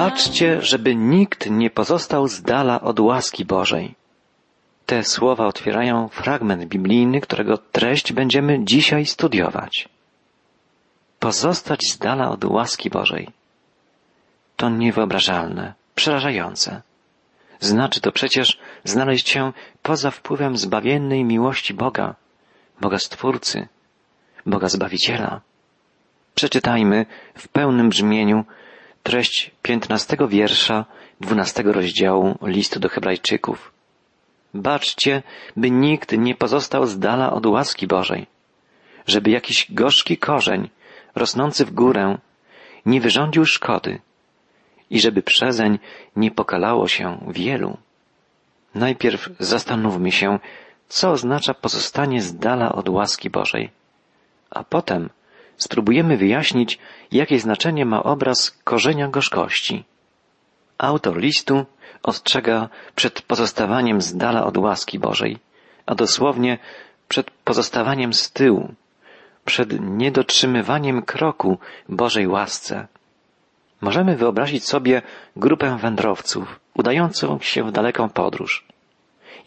Baczcie, żeby nikt nie pozostał z dala od łaski Bożej. Te słowa otwierają fragment biblijny, którego treść będziemy dzisiaj studiować. Pozostać z dala od łaski Bożej. To niewyobrażalne, przerażające. Znaczy to przecież znaleźć się poza wpływem zbawiennej miłości Boga, Boga Stwórcy, Boga Zbawiciela. Przeczytajmy w pełnym brzmieniu treść piętnastego wiersza dwunastego rozdziału listu do Hebrajczyków. Baczcie, by nikt nie pozostał z dala od łaski Bożej, żeby jakiś gorzki korzeń rosnący w górę nie wyrządził szkody i żeby przezeń nie pokalało się wielu. Najpierw zastanówmy się, co oznacza pozostanie z dala od łaski Bożej, a potem spróbujemy wyjaśnić, jakie znaczenie ma obraz korzenia gorzkości. Autor listu ostrzega przed pozostawaniem z dala od łaski Bożej, a dosłownie przed pozostawaniem z tyłu, przed niedotrzymywaniem kroku Bożej łasce. Możemy wyobrazić sobie grupę wędrowców udającą się w daleką podróż.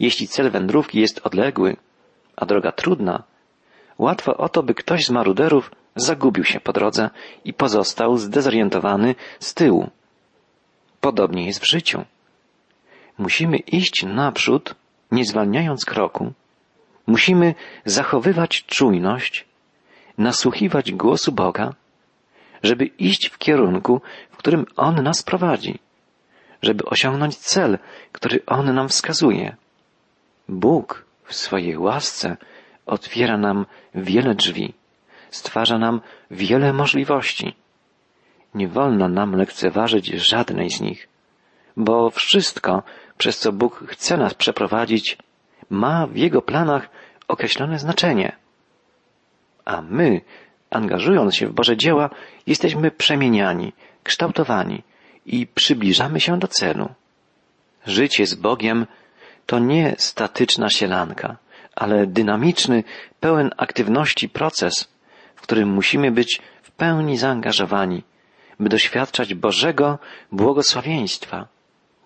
Jeśli cel wędrówki jest odległy, a droga trudna, łatwo o to, by ktoś z maruderów zagubił się po drodze i pozostał zdezorientowany z tyłu. Podobnie jest w życiu. Musimy iść naprzód, nie zwalniając kroku. Musimy zachowywać czujność, nasłuchiwać głosu Boga, żeby iść w kierunku, w którym On nas prowadzi, żeby osiągnąć cel, który On nam wskazuje. Bóg w swojej łasce otwiera nam wiele drzwi, stwarza nam wiele możliwości. Nie wolno nam lekceważyć żadnej z nich, bo wszystko, przez co Bóg chce nas przeprowadzić, ma w Jego planach określone znaczenie. A my, angażując się w Boże dzieła, jesteśmy przemieniani, kształtowani i przybliżamy się do celu. Życie z Bogiem to nie statyczna sielanka, ale dynamiczny, pełen aktywności proces, którym musimy być w pełni zaangażowani, by doświadczać Bożego błogosławieństwa,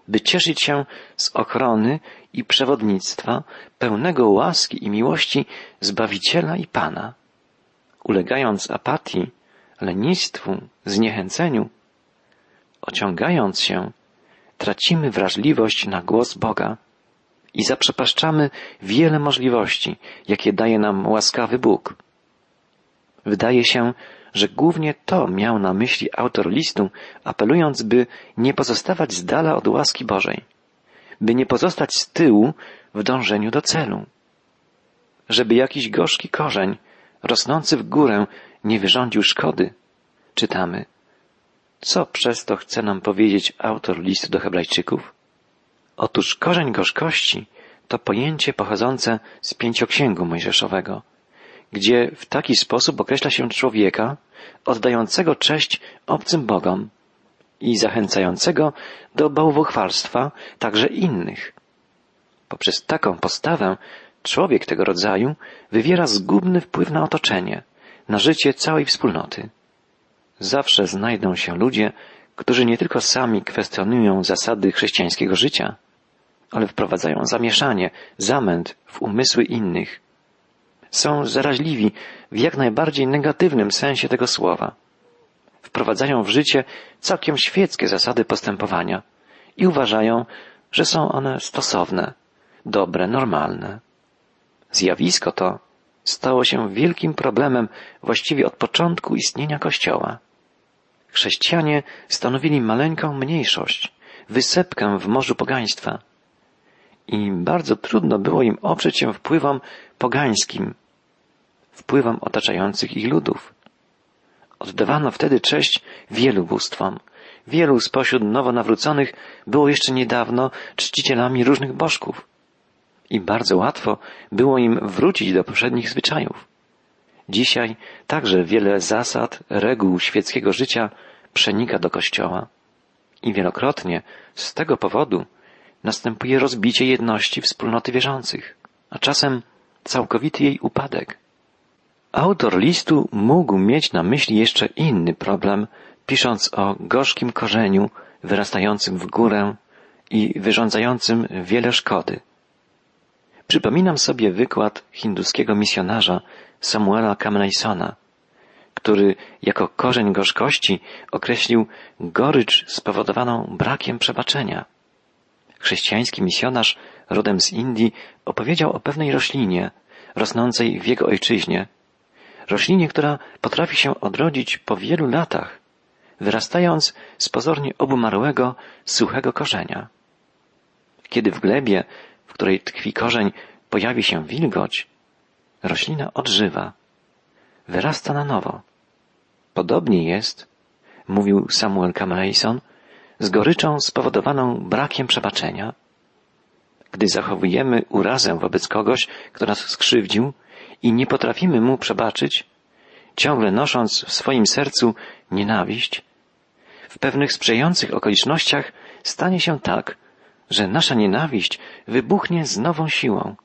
by cieszyć się z ochrony i przewodnictwa pełnego łaski i miłości Zbawiciela i Pana. Ulegając apatii, lenistwu, zniechęceniu, ociągając się, tracimy wrażliwość na głos Boga i zaprzepaszczamy wiele możliwości, jakie daje nam łaskawy Bóg. Wydaje się, że głównie to miał na myśli autor listu, apelując, by nie pozostawać z dala od łaski Bożej, by nie pozostać z tyłu w dążeniu do celu, żeby jakiś gorzki korzeń rosnący w górę nie wyrządził szkody. Czytamy. Co przez to chce nam powiedzieć autor listu do Hebrajczyków? Otóż korzeń gorzkości to pojęcie pochodzące z pięcioksięgu mojżeszowego, gdzie w taki sposób określa się człowieka oddającego cześć obcym bogom i zachęcającego do bałwochwalstwa także innych. Poprzez taką postawę człowiek tego rodzaju wywiera zgubny wpływ na otoczenie, na życie całej wspólnoty. Zawsze znajdą się ludzie, którzy nie tylko sami kwestionują zasady chrześcijańskiego życia, ale wprowadzają zamieszanie, zamęt w umysły innych. Są zaraźliwi w jak najbardziej negatywnym sensie tego słowa. Wprowadzają w życie całkiem świeckie zasady postępowania i uważają, że są one stosowne, dobre, normalne. Zjawisko to stało się wielkim problemem właściwie od początku istnienia Kościoła. Chrześcijanie stanowili maleńką mniejszość, wysepkę w morzu pogaństwa i bardzo trudno było im oprzeć się wpływom pogańskim, wpływom otaczających ich ludów. Oddawano wtedy cześć wielu bóstwom. Wielu spośród nowo nawróconych było jeszcze niedawno czcicielami różnych bożków. I bardzo łatwo było im wrócić do poprzednich zwyczajów. Dzisiaj także wiele zasad, reguł świeckiego życia przenika do Kościoła. I wielokrotnie z tego powodu następuje rozbicie jedności wspólnoty wierzących, a czasem całkowity jej upadek. Autor listu mógł mieć na myśli jeszcze inny problem, pisząc o gorzkim korzeniu wyrastającym w górę i wyrządzającym wiele szkody. Przypominam sobie wykład hinduskiego misjonarza Samuela Kamleysona, który jako korzeń gorzkości określił gorycz spowodowaną brakiem przebaczenia. Chrześcijański misjonarz rodem z Indii opowiedział o pewnej roślinie rosnącej w jego ojczyźnie, roślinie, która potrafi się odrodzić po wielu latach, wyrastając z pozornie obumarłego, suchego korzenia. Kiedy w glebie, w której tkwi korzeń, pojawi się wilgoć, roślina odżywa, wyrasta na nowo. Podobnie jest, mówił Samuel Camerayson, z goryczą spowodowaną brakiem przebaczenia. Gdy zachowujemy urazę wobec kogoś, kto nas skrzywdził i nie potrafimy mu przebaczyć, ciągle nosząc w swoim sercu nienawiść, w pewnych sprzyjających okolicznościach stanie się tak, że nasza nienawiść wybuchnie z nową siłą,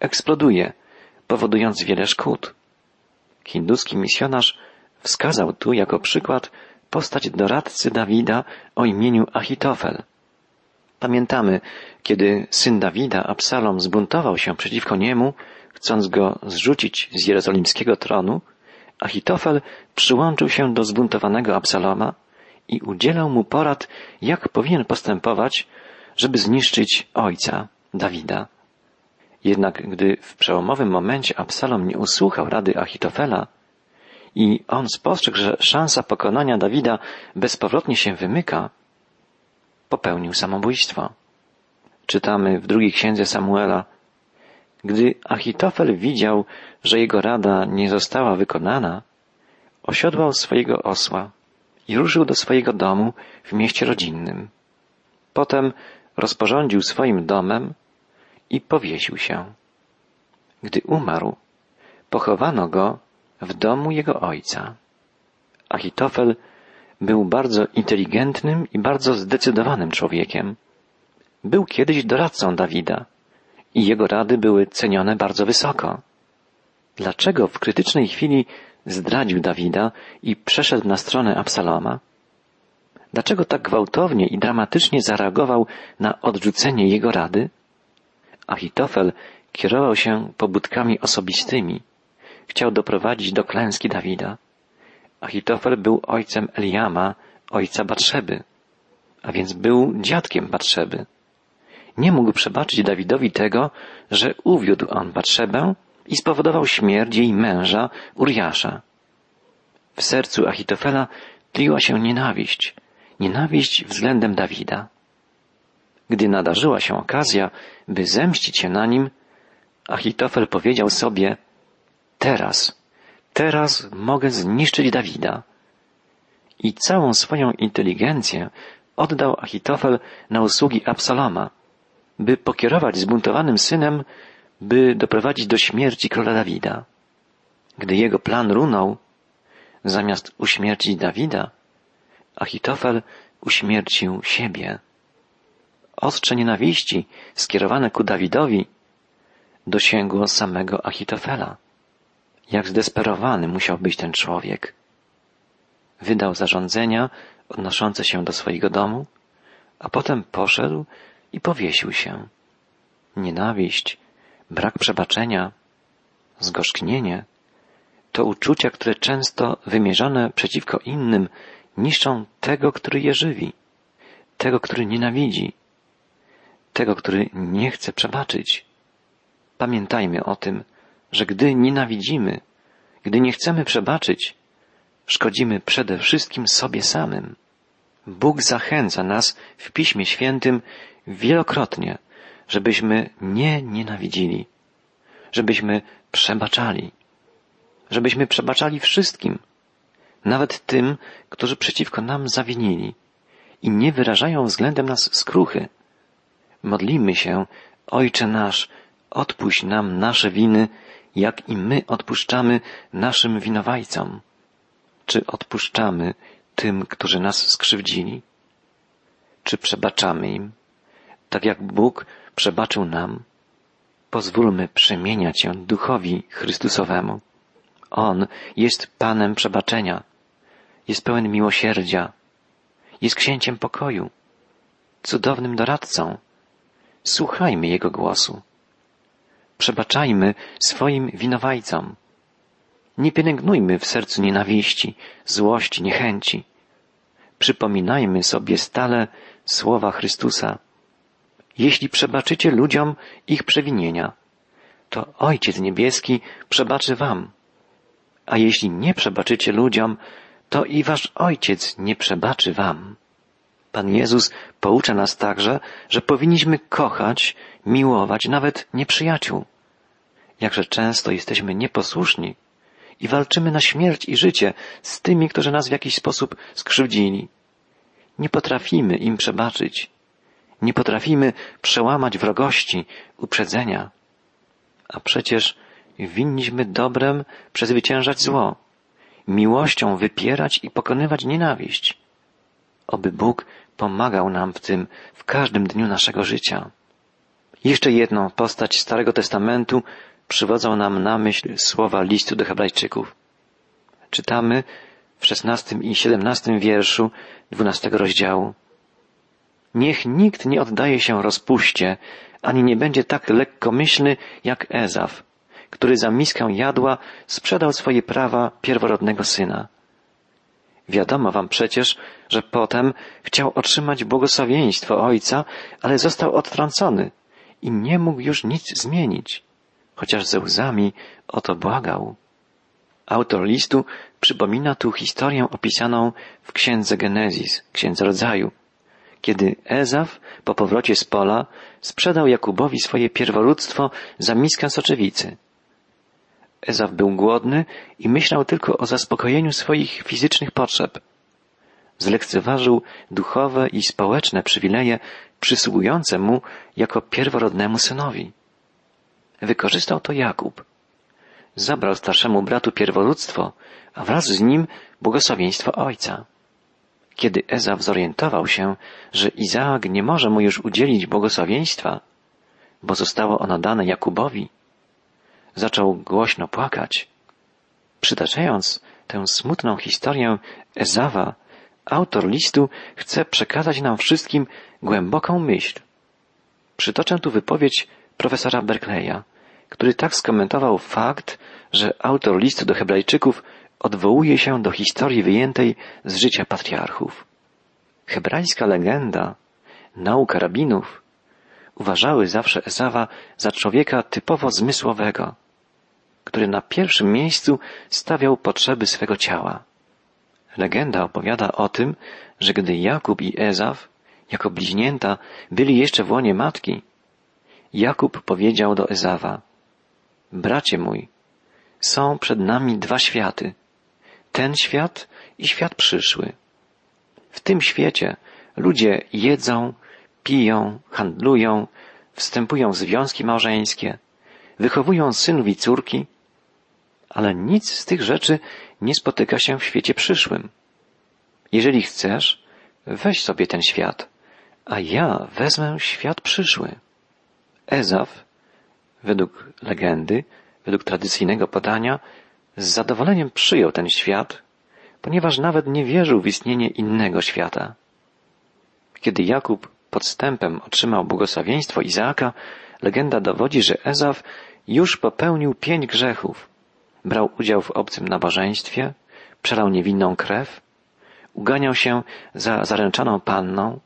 eksploduje, powodując wiele szkód. Hinduski misjonarz wskazał tu jako przykład postać doradcy Dawida o imieniu Achitofel. Pamiętamy, kiedy syn Dawida, Absalom, zbuntował się przeciwko niemu, chcąc go zrzucić z jerozolimskiego tronu, Achitofel przyłączył się do zbuntowanego Absaloma i udzielał mu porad, jak powinien postępować, żeby zniszczyć ojca, Dawida. Jednak gdy w przełomowym momencie Absalom nie usłuchał rady Achitofela i on spostrzegł, że szansa pokonania Dawida bezpowrotnie się wymyka, popełnił samobójstwo. Czytamy w drugiej księdze Samuela, gdy Achitofel widział, że jego rada nie została wykonana, osiodłał swojego osła i ruszył do swojego domu w mieście rodzinnym. Potem rozporządził swoim domem i powiesił się. Gdy umarł, pochowano go w domu jego ojca. Achitofel był bardzo inteligentnym i bardzo zdecydowanym człowiekiem. Był kiedyś doradcą Dawida i jego rady były cenione bardzo wysoko. Dlaczego w krytycznej chwili zdradził Dawida i przeszedł na stronę Absaloma? Dlaczego tak gwałtownie i dramatycznie zareagował na odrzucenie jego rady? Achitofel kierował się pobudkami osobistymi. Chciał doprowadzić do klęski Dawida. Achitofel był ojcem Eliama, ojca Batrzeby, a więc był dziadkiem Batrzeby. Nie mógł przebaczyć Dawidowi tego, że uwiódł on Batrzebę i spowodował śmierć jej męża Uriasza. W sercu Achitofela tliła się nienawiść, nienawiść względem Dawida. Gdy nadarzyła się okazja, by zemścić się na nim, Achitofel powiedział sobie, teraz, teraz mogę zniszczyć Dawida. I całą swoją inteligencję oddał Achitofel na usługi Absaloma, by pokierować zbuntowanym synem, by doprowadzić do śmierci króla Dawida. Gdy jego plan runął, zamiast uśmiercić Dawida, Achitofel uśmiercił siebie. Ostrze nienawiści skierowane ku Dawidowi dosięgło samego Achitofela. Jak zdesperowany musiał być ten człowiek. Wydał zarządzenia odnoszące się do swojego domu, a potem poszedł i powiesił się. Nienawiść, brak przebaczenia, zgorzknienie to uczucia, które często wymierzone przeciwko innym niszczą tego, który je żywi, tego, który nienawidzi, tego, który nie chce przebaczyć. Pamiętajmy o tym, że gdy nienawidzimy, gdy nie chcemy przebaczyć, szkodzimy przede wszystkim sobie samym. Bóg zachęca nas w Piśmie Świętym wielokrotnie, żebyśmy nie nienawidzili, żebyśmy przebaczali, żebyśmy przebaczali wszystkim, nawet tym, którzy przeciwko nam zawinili i nie wyrażają względem nas skruchy. Modlimy się, Ojcze nasz, odpuść nam nasze winy, jak i my odpuszczamy naszym winowajcom. Czy odpuszczamy tym, którzy nas skrzywdzili? Czy przebaczamy im, tak jak Bóg przebaczył nam? Pozwólmy przemieniać się Duchowi Chrystusowemu. On jest Panem przebaczenia, jest pełen miłosierdzia, jest księciem pokoju. cudownym doradcą. Słuchajmy Jego głosu. Przebaczajmy swoim winowajcom. Nie pielęgnujmy w sercu nienawiści, złości, niechęci. Przypominajmy sobie stale słowa Chrystusa. Jeśli przebaczycie ludziom ich przewinienia, to Ojciec Niebieski przebaczy wam. A jeśli nie przebaczycie ludziom, to i wasz Ojciec nie przebaczy wam. Pan Jezus poucza nas także, że powinniśmy kochać, miłować nawet nieprzyjaciół. Jakże często jesteśmy nieposłuszni i walczymy na śmierć i życie z tymi, którzy nas w jakiś sposób skrzywdzili. Nie potrafimy im przebaczyć. Nie potrafimy przełamać wrogości, uprzedzenia. A przecież winniśmy dobrem przezwyciężać zło, miłością wypierać i pokonywać nienawiść. Oby Bóg pomagał nam w tym w każdym dniu naszego życia. Jeszcze jedną postać Starego Testamentu przywodzą nam na myśl słowa listu do Hebrajczyków. Czytamy w szesnastym i siedemnastym wierszu dwunastego rozdziału. Niech nikt nie oddaje się rozpuście, ani nie będzie tak lekkomyślny jak Ezaf, który za miskę jadła sprzedał swoje prawa pierworodnego syna. Wiadomo wam przecież, że potem chciał otrzymać błogosławieństwo ojca, ale został odtrącony i nie mógł już nic zmienić, chociaż ze łzami o to błagał. Autor listu przypomina tu historię opisaną w księdze Genezis, księdze rodzaju, kiedy Ezaf po powrocie z pola sprzedał Jakubowi swoje pierworództwo za miskę soczewicy. Ezaf był głodny i myślał tylko o zaspokojeniu swoich fizycznych potrzeb. Zlekceważył duchowe i społeczne przywileje przysługujące mu jako pierworodnemu synowi. Wykorzystał to Jakub. Zabrał starszemu bratu pierworództwo, a wraz z nim błogosławieństwo ojca. Kiedy Ezaf zorientował się, że Izaak nie może mu już udzielić błogosławieństwa, bo zostało ono dane Jakubowi, zaczął głośno płakać. Przytaczając tę smutną historię Ezawa, autor listu chce przekazać nam wszystkim głęboką myśl. Przytoczę tu wypowiedź profesora Berkeleya, który tak skomentował fakt, że autor listu do Hebrajczyków odwołuje się do historii wyjętej z życia patriarchów. Hebrajska legenda, nauka rabinów, uważały zawsze Ezawa za człowieka typowo zmysłowego, który na pierwszym miejscu stawiał potrzeby swego ciała. Legenda opowiada o tym, że gdy Jakub i Ezaf, jako bliźnięta, byli jeszcze w łonie matki, Jakub powiedział do Ezawa, Bracie mój, są przed nami dwa światy, ten świat i świat przyszły. W tym świecie ludzie jedzą, piją, handlują, wstępują w związki małżeńskie, wychowują synów i córki, ale nic z tych rzeczy nie spotyka się w świecie przyszłym. Jeżeli chcesz, weź sobie ten świat, a ja wezmę świat przyszły. Ezaf, według legendy, według tradycyjnego podania, z zadowoleniem przyjął ten świat, ponieważ nawet nie wierzył w istnienie innego świata. Kiedy Jakub podstępem otrzymał błogosławieństwo Izaaka, legenda dowodzi, że Ezaf już popełnił pięć grzechów. Brał udział w obcym nabożeństwie, przelał niewinną krew, uganiał się za zaręczaną panną,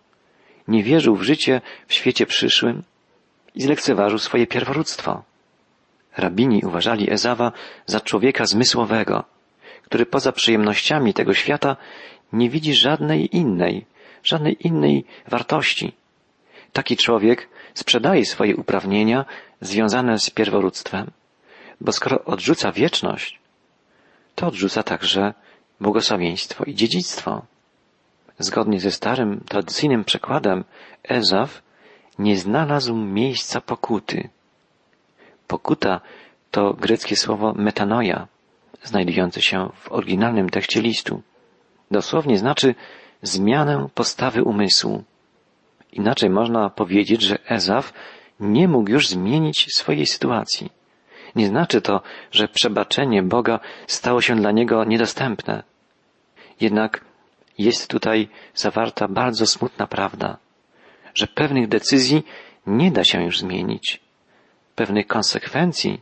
nie wierzył w życie w świecie przyszłym i zlekceważył swoje pierworództwo. Rabini uważali Ezawa za człowieka zmysłowego, który poza przyjemnościami tego świata nie widzi żadnej innej, żadnej innej wartości. Taki człowiek sprzedaje swoje uprawnienia związane z pierworództwem, bo skoro odrzuca wieczność, to odrzuca także błogosławieństwo i dziedzictwo. Zgodnie ze starym, tradycyjnym przekładem, Ezaf nie znalazł miejsca pokuty. Pokuta to greckie słowo metanoia, znajdujące się w oryginalnym tekście listu. Dosłownie znaczy zmianę postawy umysłu. Inaczej można powiedzieć, że Ezaf nie mógł już zmienić swojej sytuacji. Nie znaczy to, że przebaczenie Boga stało się dla niego niedostępne. Jednak jest tutaj zawarta bardzo smutna prawda, że pewnych decyzji nie da się już zmienić. Pewnych konsekwencji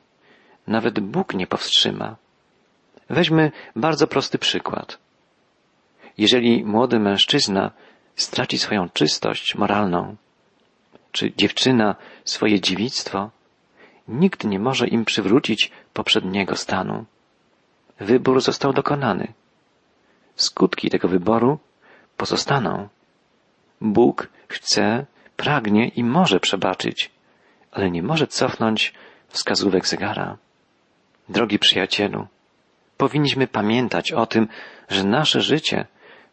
nawet Bóg nie powstrzyma. Weźmy bardzo prosty przykład. Jeżeli młody mężczyzna straci swoją czystość moralną, czy dziewczyna swoje dziewictwo, nikt nie może im przywrócić poprzedniego stanu. Wybór został dokonany. Skutki tego wyboru pozostaną. Bóg chce, pragnie i może przebaczyć, ale nie może cofnąć wskazówek zegara. Drogi przyjacielu, powinniśmy pamiętać o tym, że nasze życie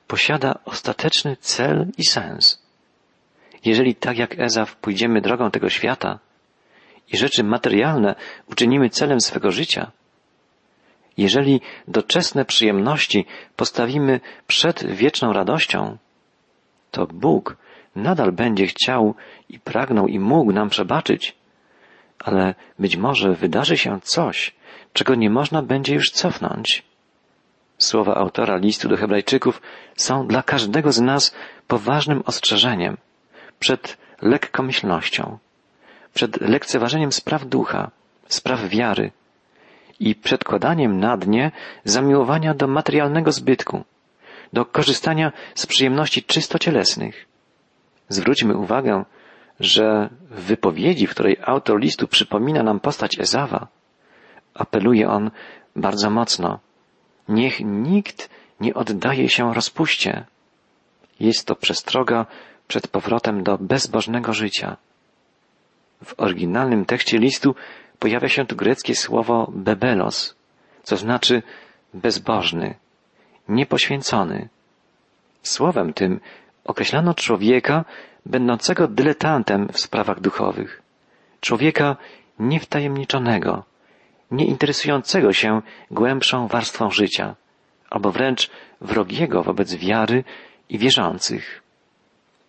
posiada ostateczny cel i sens. Jeżeli tak jak Ezaw pójdziemy drogą tego świata i rzeczy materialne uczynimy celem swego życia, jeżeli doczesne przyjemności postawimy przed wieczną radością, to Bóg nadal będzie chciał i pragnął i mógł nam przebaczyć, ale być może wydarzy się coś, czego nie można będzie już cofnąć. Słowa autora listu do Hebrajczyków są dla każdego z nas poważnym ostrzeżeniem przed lekkomyślnością, przed lekceważeniem spraw ducha, spraw wiary i przedkładaniem na dnie zamiłowania do materialnego zbytku, do korzystania z przyjemności czysto cielesnych. Zwróćmy uwagę, że w wypowiedzi, w której autor listu przypomina nam postać Ezawa, apeluje on bardzo mocno. Niech nikt nie oddaje się rozpuście. Jest to przestroga przed powrotem do bezbożnego życia. W oryginalnym tekście listu pojawia się tu greckie słowo bebelos, co znaczy bezbożny, niepoświęcony. Słowem tym określano człowieka będącego dyletantem w sprawach duchowych, człowieka niewtajemniczonego, nie interesującego się głębszą warstwą życia, albo wręcz wrogiego wobec wiary i wierzących.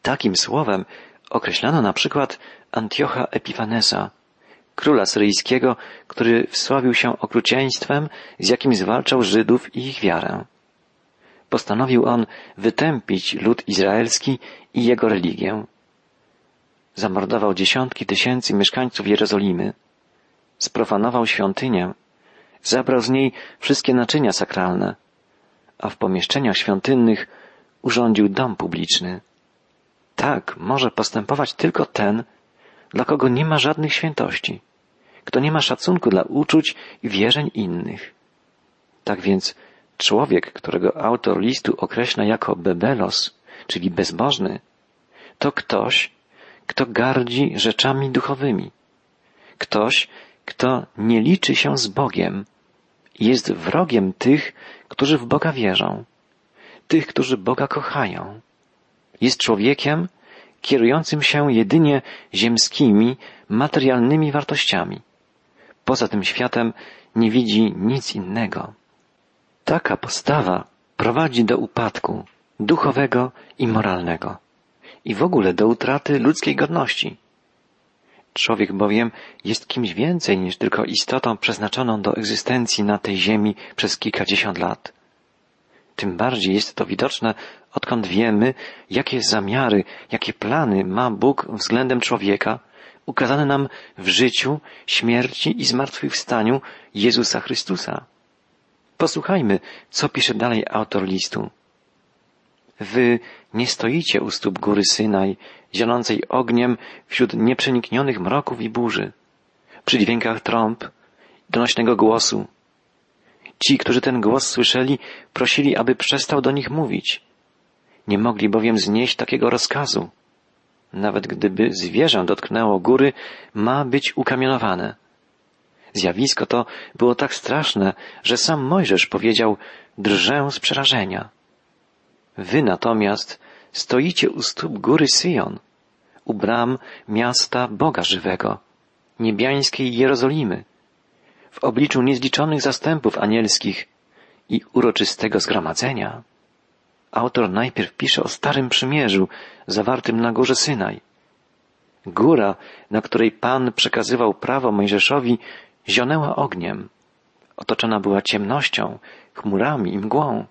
Takim słowem określano na przykład Antiocha Epifanesa, króla syryjskiego, który wsławił się okrucieństwem, z jakim zwalczał Żydów i ich wiarę. Postanowił on wytępić lud izraelski i jego religię. Zamordował dziesiątki tysięcy mieszkańców Jerozolimy sprofanował świątynię, zabrał z niej wszystkie naczynia sakralne, a w pomieszczeniach świątynnych urządził dom publiczny. Tak może postępować tylko ten, dla kogo nie ma żadnych świętości, kto nie ma szacunku dla uczuć i wierzeń innych. Tak więc człowiek, którego autor listu określa jako bebelos, czyli bezbożny, to ktoś, kto gardzi rzeczami duchowymi. Ktoś, kto nie liczy się z Bogiem, jest wrogiem tych, którzy w Boga wierzą, tych, którzy Boga kochają. Jest człowiekiem kierującym się jedynie ziemskimi, materialnymi wartościami. Poza tym światem nie widzi nic innego. Taka postawa prowadzi do upadku duchowego i moralnego i w ogóle do utraty ludzkiej godności. Człowiek bowiem jest kimś więcej niż tylko istotą przeznaczoną do egzystencji na tej ziemi przez kilkadziesiąt lat. Tym bardziej jest to widoczne, odkąd wiemy, jakie zamiary, jakie plany ma Bóg względem człowieka, ukazane nam w życiu, śmierci i zmartwychwstaniu Jezusa Chrystusa. Posłuchajmy, co pisze dalej autor listu. Wy nie stoicie u stóp góry Synaj, zionącej ogniem wśród nieprzeniknionych mroków i burzy, przy dźwiękach trąb, donośnego głosu. Ci, którzy ten głos słyszeli, prosili, aby przestał do nich mówić. Nie mogli bowiem znieść takiego rozkazu. Nawet gdyby zwierzę dotknęło góry, ma być ukamienowane. Zjawisko to było tak straszne, że sam Mojżesz powiedział, drżę z przerażenia. Wy natomiast stoicie u stóp góry Syjon, u bram miasta Boga żywego, niebiańskiej Jerozolimy, w obliczu niezliczonych zastępów anielskich i uroczystego zgromadzenia. Autor najpierw pisze o Starym Przymierzu, zawartym na górze Synaj. Góra, na której Pan przekazywał prawo Mojżeszowi, zionęła ogniem. Otoczona była ciemnością, chmurami i mgłą.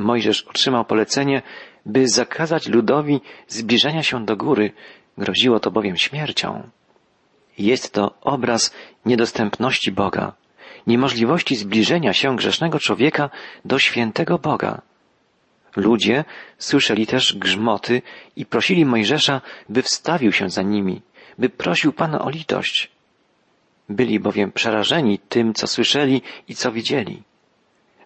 Mojżesz otrzymał polecenie, by zakazać ludowi zbliżania się do góry, groziło to bowiem śmiercią. Jest to obraz niedostępności Boga, niemożliwości zbliżenia się grzesznego człowieka do świętego Boga. Ludzie słyszeli też grzmoty i prosili Mojżesza, by wstawił się za nimi, by prosił Pana o litość. Byli bowiem przerażeni tym, co słyszeli i co widzieli.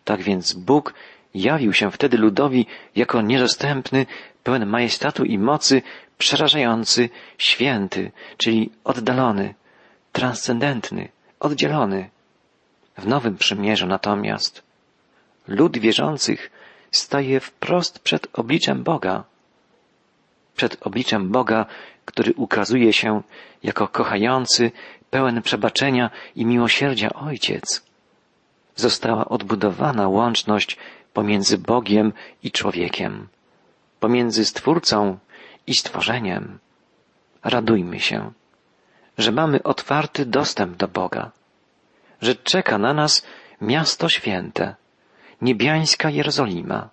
Tak więc Bóg jawił się wtedy ludowi jako niedostępny, pełen majestatu i mocy, przerażający, święty, czyli oddalony, transcendentny, oddzielony. W Nowym Przymierzu natomiast lud wierzących staje wprost przed obliczem Boga. Przed obliczem Boga, który ukazuje się jako kochający, pełen przebaczenia i miłosierdzia Ojciec. Została odbudowana łączność pomiędzy Bogiem i człowiekiem, pomiędzy Stwórcą i stworzeniem. Radujmy się, że mamy otwarty dostęp do Boga, że czeka na nas miasto święte, niebiańska Jerozolima.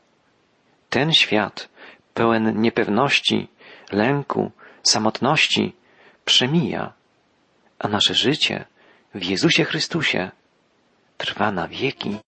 Ten świat, pełen niepewności, lęku, samotności, przemija, a nasze życie w Jezusie Chrystusie trwa na wieki.